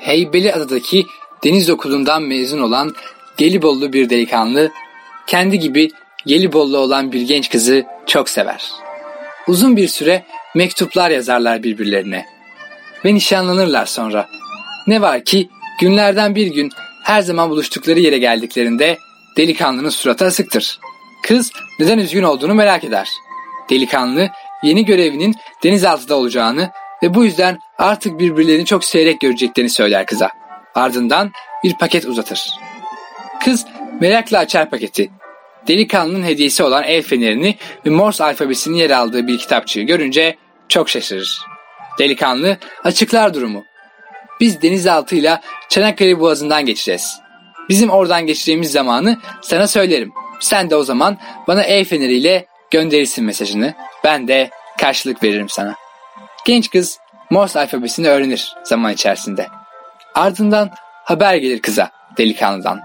Heybeliada'daki deniz okulundan mezun olan Gelibollu bir delikanlı, kendi gibi Gelibollu olan bir genç kızı çok sever. Uzun bir süre mektuplar yazarlar birbirlerine ve nişanlanırlar sonra. Ne var ki günlerden bir gün her zaman buluştukları yere geldiklerinde delikanlının suratı asıktır. Kız neden üzgün olduğunu merak eder. Delikanlı yeni görevinin denizaltıda olacağını ve bu yüzden artık birbirlerini çok seyrek göreceklerini söyler kıza. Ardından bir paket uzatır. Kız merakla açar paketi. Delikanlının hediyesi olan el fenerini ve Morse alfabesinin yer aldığı bir kitapçığı görünce çok şaşırır. Delikanlı açıklar durumu. Biz denizaltıyla Çanakkale Boğazı'ndan geçeceğiz. Bizim oradan geçeceğimiz zamanı sana söylerim. Sen de o zaman bana el feneriyle gönderirsin mesajını. Ben de karşılık veririm sana. Genç kız Morse alfabesini öğrenir zaman içerisinde. Ardından haber gelir kıza delikanlıdan.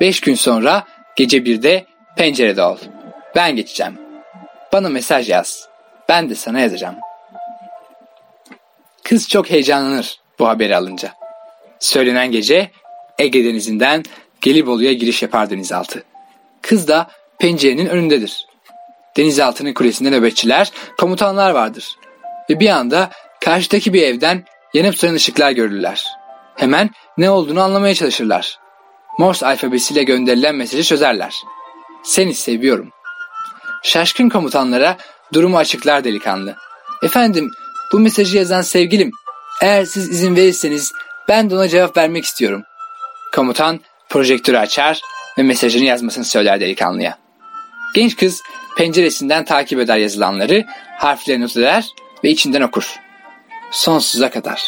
Beş gün sonra gece birde pencerede ol. Ben geçeceğim. Bana mesaj yaz. Ben de sana yazacağım. Kız çok heyecanlanır bu haberi alınca. Söylenen gece Ege Denizi'nden Gelibolu'ya giriş yapar denizaltı. Kız da pencerenin önündedir. Denizaltının kulesinde nöbetçiler, komutanlar vardır. Ve bir anda karşıdaki bir evden yanıp sönen ışıklar görürler. Hemen ne olduğunu anlamaya çalışırlar. Morse alfabesiyle gönderilen mesajı çözerler. Seni seviyorum. Şaşkın komutanlara durumu açıklar delikanlı. Efendim bu mesajı yazan sevgilim. Eğer siz izin verirseniz ben de ona cevap vermek istiyorum. Komutan projektörü açar ve mesajını yazmasını söyler delikanlıya. Genç kız penceresinden takip eder yazılanları, harflerini not eder ve içinden okur. Sonsuza kadar.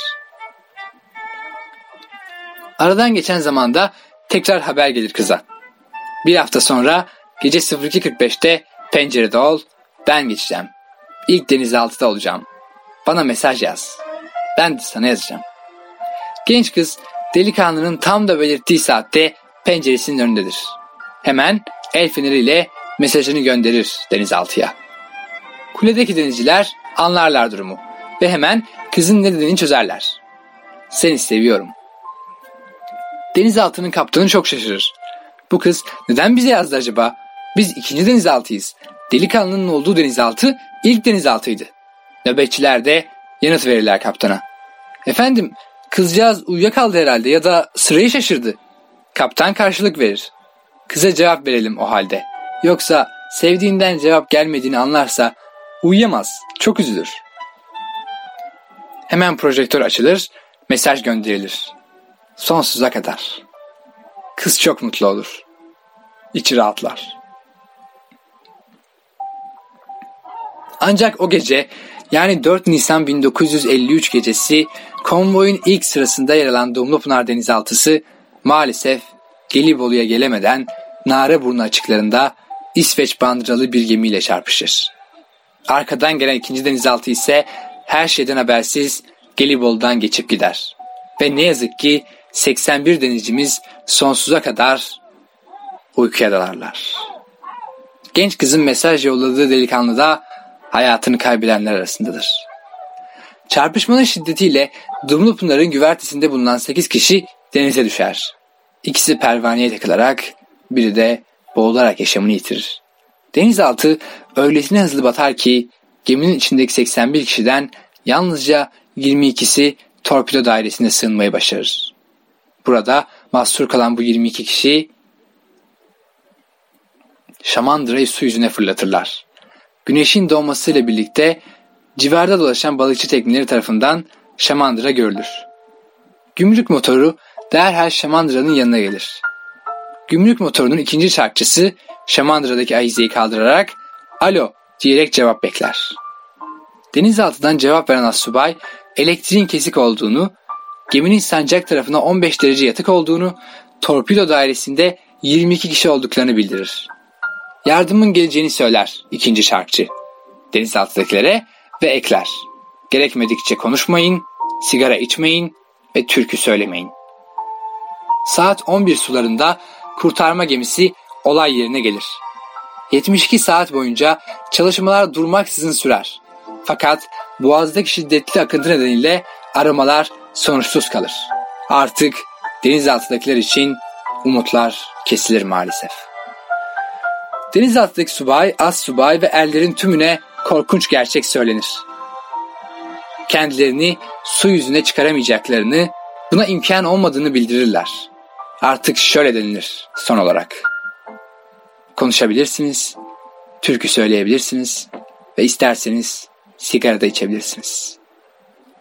Aradan geçen zamanda tekrar haber gelir kıza. Bir hafta sonra gece 02.45'te pencerede ol, ben geçeceğim. İlk denizaltıda olacağım. Bana mesaj yaz. Ben de sana yazacağım. Genç kız delikanlının tam da belirttiği saatte penceresinin önündedir. Hemen el feneriyle mesajını gönderir denizaltıya. Kuledeki denizciler anlarlar durumu ve hemen kızın ne dediğini çözerler. Seni seviyorum. Denizaltının kaptanı çok şaşırır. Bu kız neden bize yazdı acaba? Biz ikinci denizaltıyız. Delikanlının olduğu denizaltı ilk denizaltıydı. Nöbetçiler de yanıt verirler kaptana. Efendim kızcağız uyuyakaldı herhalde ya da sırayı şaşırdı. Kaptan karşılık verir. Kıza cevap verelim o halde. Yoksa sevdiğinden cevap gelmediğini anlarsa uyuyamaz, çok üzülür. Hemen projektör açılır, mesaj gönderilir. Sonsuza kadar. Kız çok mutlu olur. İçi rahatlar. Ancak o gece yani 4 Nisan 1953 gecesi konvoyun ilk sırasında yer alan Dumlupınar denizaltısı maalesef Gelibolu'ya gelemeden Nareburnu açıklarında İsveç bandıralı bir gemiyle çarpışır. Arkadan gelen ikinci denizaltı ise her şeyden habersiz Gelibolu'dan geçip gider. Ve ne yazık ki 81 denizcimiz sonsuza kadar uykuya dalarlar. Genç kızın mesaj yolladığı delikanlı da hayatını kaybedenler arasındadır. Çarpışmanın şiddetiyle Dumlupınar'ın güvertesinde bulunan 8 kişi denize düşer. İkisi pervaneye takılarak biri de boğularak yaşamını yitirir. Denizaltı öylesine hızlı batar ki geminin içindeki 81 kişiden yalnızca 22'si torpido dairesine sığınmayı başarır. Burada mahsur kalan bu 22 kişi şamandırayı su yüzüne fırlatırlar. Güneşin doğmasıyla birlikte civarda dolaşan balıkçı tekneleri tarafından şamandıra görülür. Gümrük motoru derhal şamandıranın yanına gelir. Gümrük motorunun ikinci çarkçısı şamandırdaki ahizeyi kaldırarak alo diyerek cevap bekler. Denizaltıdan cevap veren asubay elektriğin kesik olduğunu, geminin sancak tarafına 15 derece yatık olduğunu, torpido dairesinde 22 kişi olduklarını bildirir. Yardımın geleceğini söyler ikinci şarkçı. Denizaltıdakilere ve ekler. Gerekmedikçe konuşmayın, sigara içmeyin ve türkü söylemeyin. Saat 11 sularında kurtarma gemisi olay yerine gelir. 72 saat boyunca çalışmalar durmaksızın sürer. Fakat boğazdaki şiddetli akıntı nedeniyle aramalar sonuçsuz kalır. Artık denizaltıdakiler için umutlar kesilir maalesef. Denizaltıdaki subay, az subay ve erlerin tümüne korkunç gerçek söylenir. Kendilerini su yüzüne çıkaramayacaklarını, buna imkan olmadığını bildirirler. Artık şöyle denilir son olarak. Konuşabilirsiniz, türkü söyleyebilirsiniz ve isterseniz sigara da içebilirsiniz.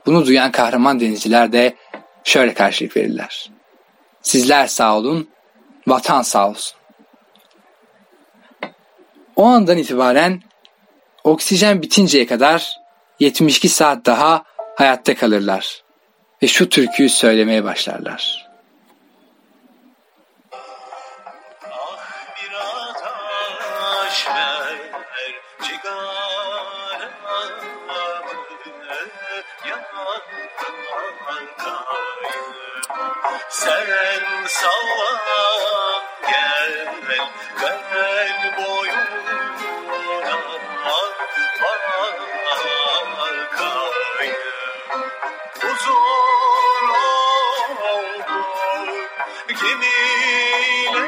Bunu duyan kahraman denizciler de şöyle karşılık verirler. Sizler sağ olun, vatan sağ olsun. O andan itibaren oksijen bitinceye kadar 72 saat daha hayatta kalırlar ve şu türküyü söylemeye başlarlar. çeşmeler cigara sen sallan gel gel boyuna var kaynar huzur oldu kimiler